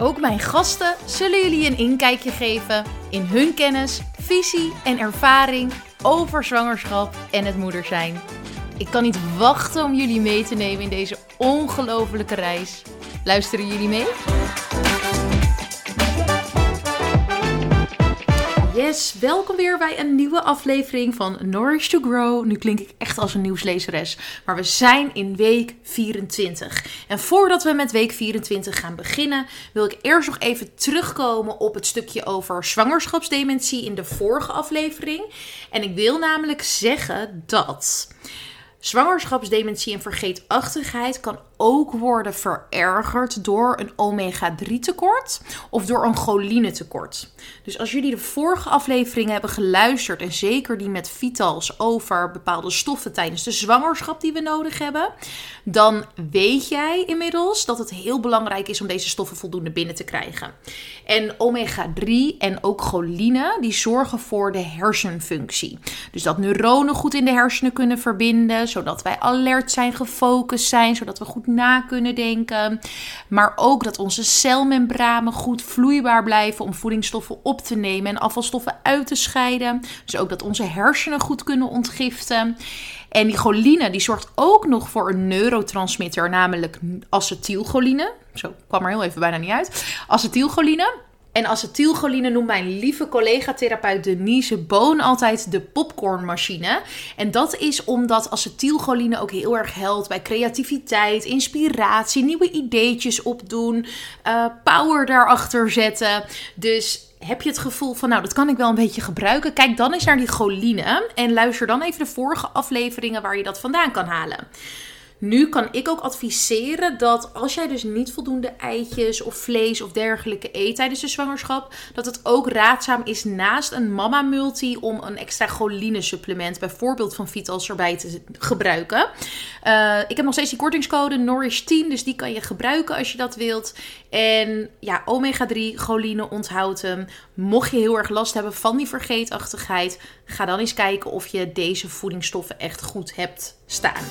Ook mijn gasten zullen jullie een inkijkje geven in hun kennis, visie en ervaring over zwangerschap en het moeder zijn. Ik kan niet wachten om jullie mee te nemen in deze ongelofelijke reis. Luisteren jullie mee? Yes, welkom weer bij een nieuwe aflevering van Nourish to Grow. Nu klink ik echt als een nieuwslezeres, maar we zijn in week 24. En voordat we met week 24 gaan beginnen, wil ik eerst nog even terugkomen op het stukje over zwangerschapsdementie in de vorige aflevering. En ik wil namelijk zeggen dat zwangerschapsdementie en vergeetachtigheid kan ook worden verergerd door een omega-3 tekort of door een choline tekort. Dus als jullie de vorige afleveringen hebben geluisterd en zeker die met Vitals over bepaalde stoffen tijdens de zwangerschap die we nodig hebben, dan weet jij inmiddels dat het heel belangrijk is om deze stoffen voldoende binnen te krijgen. En omega-3 en ook choline die zorgen voor de hersenfunctie. Dus dat neuronen goed in de hersenen kunnen verbinden, zodat wij alert zijn, gefocust zijn, zodat we goed na kunnen denken. Maar ook dat onze celmembranen goed vloeibaar blijven om voedingsstoffen op te nemen en afvalstoffen uit te scheiden. Dus ook dat onze hersenen goed kunnen ontgiften. En die choline die zorgt ook nog voor een neurotransmitter, namelijk acetylcholine. Zo kwam er heel even bijna niet uit. Acetylcholine. En acetylcholine noemt mijn lieve collega-therapeut Denise Boon altijd de popcornmachine. En dat is omdat acetylcholine ook heel erg helpt bij creativiteit, inspiratie, nieuwe ideetjes opdoen, uh, power daarachter zetten. Dus heb je het gevoel van, nou, dat kan ik wel een beetje gebruiken? Kijk dan eens naar die choline en luister dan even de vorige afleveringen waar je dat vandaan kan halen. Nu kan ik ook adviseren dat als jij dus niet voldoende eitjes of vlees of dergelijke eet tijdens de zwangerschap, dat het ook raadzaam is naast een mama multi om een extra choline supplement, bijvoorbeeld van Vitals, erbij te gebruiken. Uh, ik heb nog steeds die kortingscode Nourish 10, dus die kan je gebruiken als je dat wilt. En ja, omega-3, choline, onthoud hem. Mocht je heel erg last hebben van die vergeetachtigheid, ga dan eens kijken of je deze voedingsstoffen echt goed hebt staan.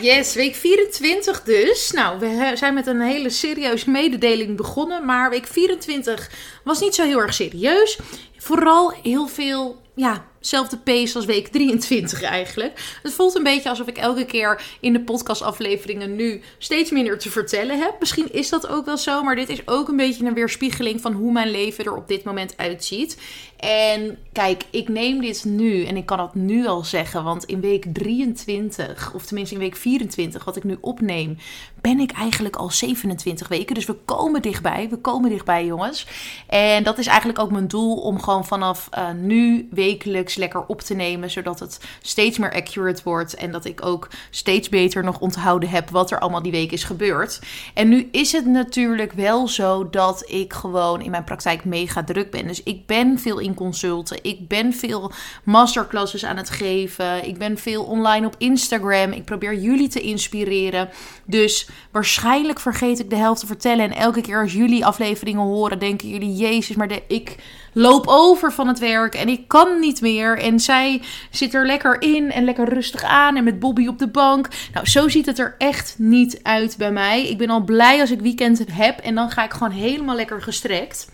Yes, week 24 dus. Nou, we zijn met een hele serieuze mededeling begonnen. Maar week 24 was niet zo heel erg serieus. Vooral heel veel ja, zelfde pace als week 23 eigenlijk. Het voelt een beetje alsof ik elke keer in de podcastafleveringen nu steeds minder te vertellen heb. Misschien is dat ook wel zo, maar dit is ook een beetje een weerspiegeling van hoe mijn leven er op dit moment uitziet. En kijk, ik neem dit nu en ik kan dat nu al zeggen, want in week 23, of tenminste in week 24, wat ik nu opneem, ben ik eigenlijk al 27 weken. Dus we komen dichtbij, we komen dichtbij jongens. En dat is eigenlijk ook mijn doel om gewoon vanaf uh, nu wekelijks lekker op te nemen, zodat het steeds meer accurate wordt en dat ik ook steeds beter nog onthouden heb wat er allemaal die week is gebeurd. En nu is het natuurlijk wel zo dat ik gewoon in mijn praktijk mega druk ben. Dus ik ben veel in consulten, ik ben veel masterclasses aan het geven, ik ben veel online op Instagram, ik probeer jullie te inspireren. Dus waarschijnlijk vergeet ik de helft te vertellen en elke keer als jullie afleveringen horen, denken jullie, Jezus, maar de, ik loop over van het werk en ik kan niet meer. En zij zit er lekker in en lekker rustig aan en met Bobby op de bank. Nou, zo ziet het er echt niet uit bij mij. Ik ben al blij als ik weekend heb en dan ga ik gewoon helemaal lekker gestrekt.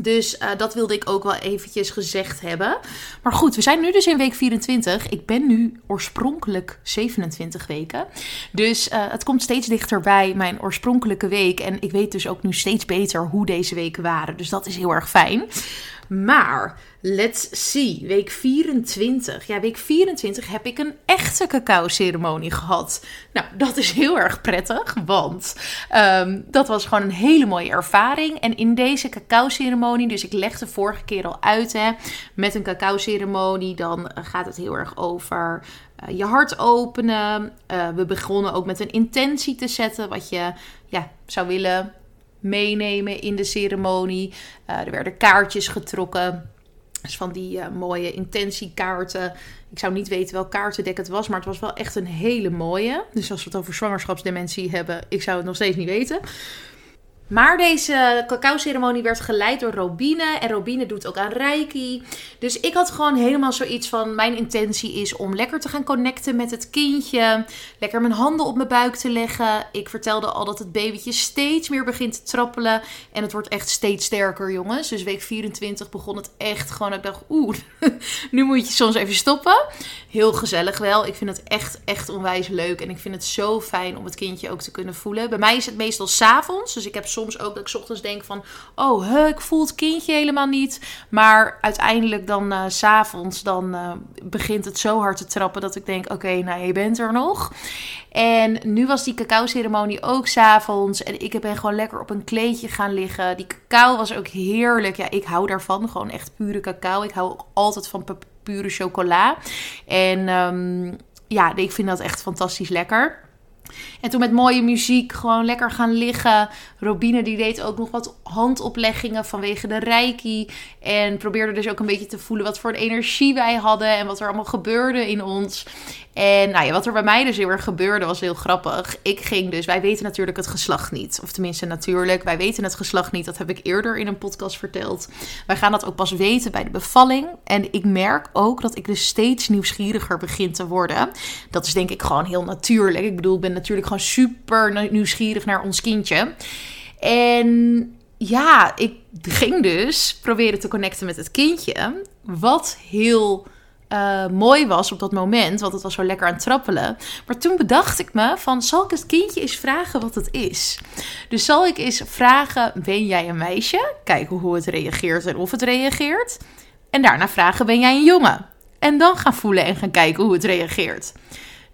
Dus uh, dat wilde ik ook wel eventjes gezegd hebben. Maar goed, we zijn nu dus in week 24. Ik ben nu oorspronkelijk 27 weken. Dus uh, het komt steeds dichterbij mijn oorspronkelijke week. En ik weet dus ook nu steeds beter hoe deze weken waren. Dus dat is heel erg fijn. Maar let's see, week 24. Ja, week 24 heb ik een echte cacao-ceremonie gehad. Nou, dat is heel erg prettig, want um, dat was gewoon een hele mooie ervaring. En in deze cacao-ceremonie, dus ik legde vorige keer al uit, hè, met een cacao-ceremonie, dan gaat het heel erg over uh, je hart openen. Uh, we begonnen ook met een intentie te zetten, wat je ja, zou willen meenemen in de ceremonie. er werden kaartjes getrokken. Dus van die mooie intentiekaarten. Ik zou niet weten welk kaartendek het was, maar het was wel echt een hele mooie. Dus als we het over zwangerschapsdementie hebben, ik zou het nog steeds niet weten. Maar deze cacao-ceremonie werd geleid door Robine. En Robine doet ook aan Reiki. Dus ik had gewoon helemaal zoiets van: mijn intentie is om lekker te gaan connecten met het kindje. Lekker mijn handen op mijn buik te leggen. Ik vertelde al dat het babytje steeds meer begint te trappelen. En het wordt echt steeds sterker, jongens. Dus week 24 begon het echt gewoon. Ik dacht: oeh, nu moet je soms even stoppen. Heel gezellig wel. Ik vind het echt, echt onwijs leuk. En ik vind het zo fijn om het kindje ook te kunnen voelen. Bij mij is het meestal s'avonds. Dus ik heb soms ook dat ik ochtends denk van... Oh, ik voel het kindje helemaal niet. Maar uiteindelijk dan uh, s'avonds dan uh, begint het zo hard te trappen... dat ik denk, oké, nou je bent er nog. En nu was die cacao-ceremonie ook s'avonds. En ik ben gewoon lekker op een kleedje gaan liggen. Die cacao was ook heerlijk. Ja, ik hou daarvan. Gewoon echt pure cacao. Ik hou ook altijd van pure chocola. En um, ja, ik vind dat echt fantastisch lekker. En toen met mooie muziek gewoon lekker gaan liggen. Robine die deed ook nog wat handopleggingen vanwege de reiki. En probeerde dus ook een beetje te voelen wat voor energie wij hadden. En wat er allemaal gebeurde in ons. En nou ja, wat er bij mij dus heel erg gebeurde was heel grappig. Ik ging dus, wij weten natuurlijk het geslacht niet. Of tenminste natuurlijk, wij weten het geslacht niet. Dat heb ik eerder in een podcast verteld. Wij gaan dat ook pas weten bij de bevalling. En ik merk ook dat ik dus steeds nieuwsgieriger begin te worden. Dat is denk ik gewoon heel natuurlijk. Ik bedoel, ik ben natuurlijk gewoon super nieuwsgierig naar ons kindje. En ja, ik ging dus proberen te connecten met het kindje. Wat heel uh, mooi was op dat moment, want het was zo lekker aan het trappelen. Maar toen bedacht ik me van, zal ik het kindje eens vragen wat het is? Dus zal ik eens vragen, ben jij een meisje? Kijken hoe het reageert en of het reageert. En daarna vragen, ben jij een jongen? En dan gaan voelen en gaan kijken hoe het reageert.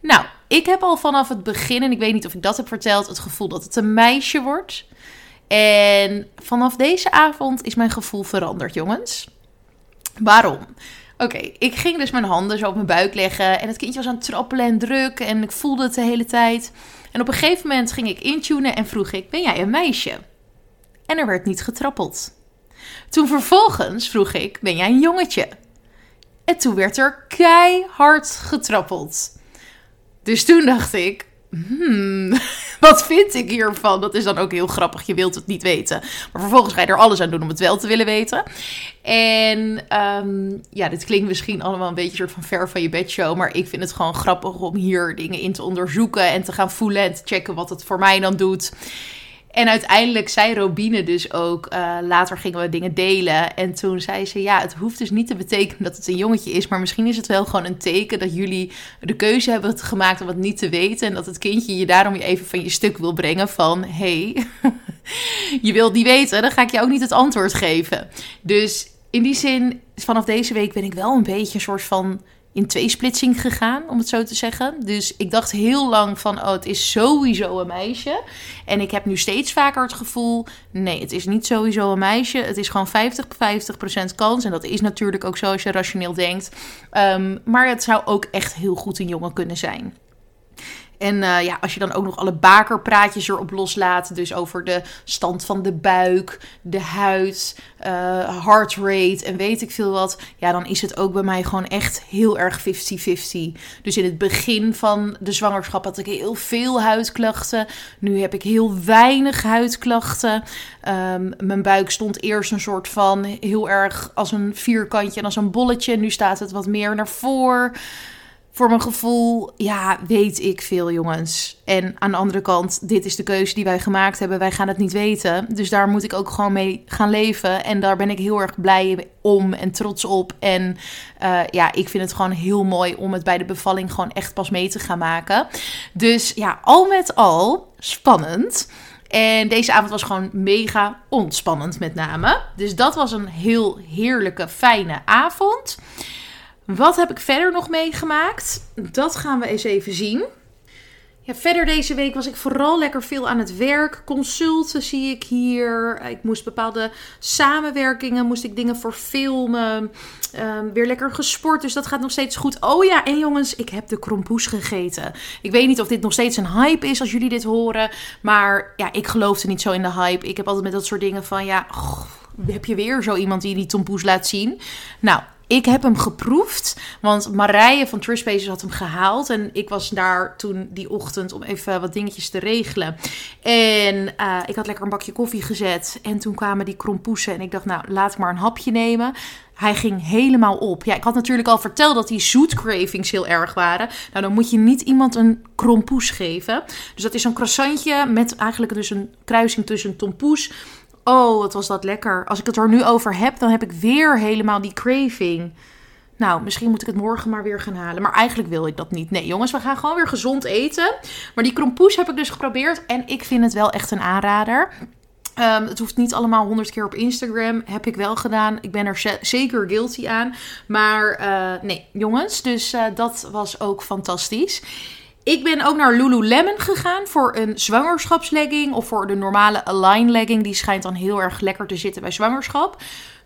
Nou, ik heb al vanaf het begin, en ik weet niet of ik dat heb verteld, het gevoel dat het een meisje wordt. En vanaf deze avond is mijn gevoel veranderd, jongens. Waarom? Oké, ik ging dus mijn handen zo op mijn buik leggen. En het kindje was aan het trappelen en druk. En ik voelde het de hele tijd. En op een gegeven moment ging ik intunen en vroeg ik: Ben jij een meisje? En er werd niet getrappeld. Toen vervolgens vroeg ik: Ben jij een jongetje? En toen werd er keihard getrappeld. Dus toen dacht ik: hmm, wat vind ik hiervan? Dat is dan ook heel grappig. Je wilt het niet weten. Maar vervolgens ga je er alles aan doen om het wel te willen weten. En ehm, ja, dit klinkt misschien allemaal een beetje een soort van ver van je bedshow. Maar ik vind het gewoon grappig om hier dingen in te onderzoeken en te gaan voelen en te checken wat het voor mij dan doet. En uiteindelijk zei Robine dus ook, uh, later gingen we dingen delen. En toen zei ze, ja, het hoeft dus niet te betekenen dat het een jongetje is. Maar misschien is het wel gewoon een teken dat jullie de keuze hebben gemaakt om het niet te weten. En dat het kindje je daarom even van je stuk wil brengen van, hey, je wilt niet weten, dan ga ik je ook niet het antwoord geven. Dus in die zin, vanaf deze week ben ik wel een beetje een soort van in tweesplitsing gegaan, om het zo te zeggen. Dus ik dacht heel lang van, oh, het is sowieso een meisje. En ik heb nu steeds vaker het gevoel, nee, het is niet sowieso een meisje. Het is gewoon 50, 50% kans. En dat is natuurlijk ook zo als je rationeel denkt. Um, maar het zou ook echt heel goed een jongen kunnen zijn. En uh, ja, als je dan ook nog alle bakerpraatjes erop loslaat. Dus over de stand van de buik, de huid, uh, heart rate en weet ik veel wat. Ja, dan is het ook bij mij gewoon echt heel erg 50-50. Dus in het begin van de zwangerschap had ik heel veel huidklachten. Nu heb ik heel weinig huidklachten. Um, mijn buik stond eerst een soort van heel erg als een vierkantje en als een bolletje. Nu staat het wat meer naar voren voor mijn gevoel, ja, weet ik veel, jongens. En aan de andere kant, dit is de keuze die wij gemaakt hebben. Wij gaan het niet weten. Dus daar moet ik ook gewoon mee gaan leven. En daar ben ik heel erg blij om en trots op. En uh, ja, ik vind het gewoon heel mooi om het bij de bevalling gewoon echt pas mee te gaan maken. Dus ja, al met al, spannend. En deze avond was gewoon mega ontspannend met name. Dus dat was een heel heerlijke, fijne avond. Wat heb ik verder nog meegemaakt? Dat gaan we eens even zien. Ja, verder deze week was ik vooral lekker veel aan het werk. Consulten zie ik hier. Ik moest bepaalde samenwerkingen, moest ik dingen voor filmen. Ehm, weer lekker gesport, dus dat gaat nog steeds goed. Oh ja, en jongens, ik heb de krompoes gegeten. Ik weet niet of dit nog steeds een hype is als jullie dit horen. Maar ja, ik geloofde niet zo in de hype. Ik heb altijd met dat soort dingen van, ja, heb je weer zo iemand die die tompoes laat zien? Nou, ik heb hem geproefd, want Marije van Trust had hem gehaald. En ik was daar toen die ochtend om even wat dingetjes te regelen. En uh, ik had lekker een bakje koffie gezet. En toen kwamen die krompoesen. En ik dacht, nou, laat maar een hapje nemen. Hij ging helemaal op. Ja, ik had natuurlijk al verteld dat die zoetcravings heel erg waren. Nou, dan moet je niet iemand een krompoes geven. Dus dat is zo'n croissantje met eigenlijk dus een kruising tussen een tompoes Oh, wat was dat lekker. Als ik het er nu over heb, dan heb ik weer helemaal die craving. Nou, misschien moet ik het morgen maar weer gaan halen. Maar eigenlijk wil ik dat niet. Nee, jongens, we gaan gewoon weer gezond eten. Maar die krompoes heb ik dus geprobeerd. En ik vind het wel echt een aanrader. Um, het hoeft niet allemaal honderd keer op Instagram. Heb ik wel gedaan. Ik ben er zeker guilty aan. Maar uh, nee, jongens. Dus uh, dat was ook fantastisch. Ik ben ook naar Lululemon gegaan voor een zwangerschapslegging of voor de normale Align legging. Die schijnt dan heel erg lekker te zitten bij zwangerschap.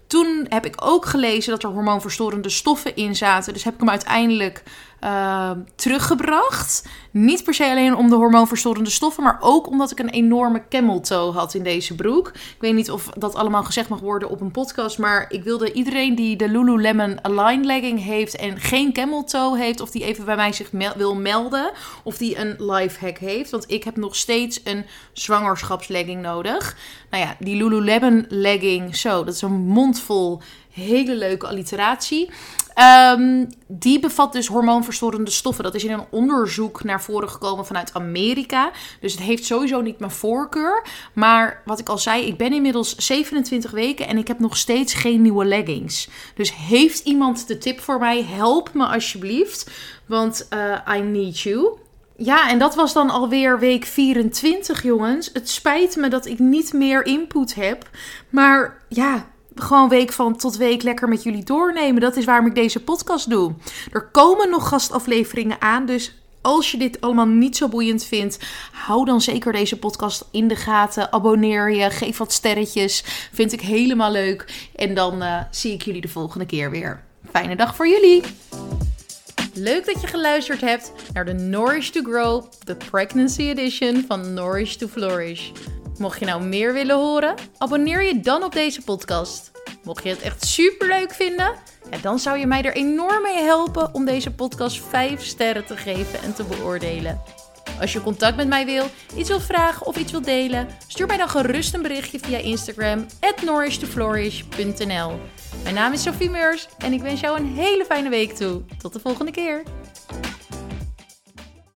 Toen heb ik ook gelezen dat er hormoonverstorende stoffen in zaten. Dus heb ik hem uiteindelijk uh, teruggebracht. Niet per se alleen om de hormoonverstorende stoffen, maar ook omdat ik een enorme camel toe had in deze broek. Ik weet niet of dat allemaal gezegd mag worden op een podcast, maar ik wilde iedereen die de Lululemon Align legging heeft en geen camel toe heeft, of die even bij mij zich wil melden, of die een life hack heeft. Want ik heb nog steeds een zwangerschapslegging nodig. Nou ja, die Lululemon legging, zo, dat is een mondvol hele leuke alliteratie. Um, die bevat dus hormoonverstorende stoffen. Dat is in een onderzoek naar voren gekomen vanuit Amerika. Dus het heeft sowieso niet mijn voorkeur. Maar wat ik al zei, ik ben inmiddels 27 weken en ik heb nog steeds geen nieuwe leggings. Dus heeft iemand de tip voor mij? Help me alsjeblieft. Want uh, I need you. Ja, en dat was dan alweer week 24, jongens. Het spijt me dat ik niet meer input heb. Maar ja, gewoon week van tot week lekker met jullie doornemen. Dat is waarom ik deze podcast doe. Er komen nog gastafleveringen aan, dus als je dit allemaal niet zo boeiend vindt, hou dan zeker deze podcast in de gaten. Abonneer je, geef wat sterretjes. Vind ik helemaal leuk. En dan uh, zie ik jullie de volgende keer weer. Fijne dag voor jullie! Leuk dat je geluisterd hebt naar de Nourish to Grow, de Pregnancy Edition van Nourish to Flourish. Mocht je nou meer willen horen, abonneer je dan op deze podcast. Mocht je het echt super leuk vinden, ja, dan zou je mij er enorm mee helpen om deze podcast 5 sterren te geven en te beoordelen. Als je contact met mij wil, iets wil vragen of iets wil delen, stuur mij dan gerust een berichtje via Instagram at Mijn naam is Sophie Meurs en ik wens jou een hele fijne week toe. Tot de volgende keer.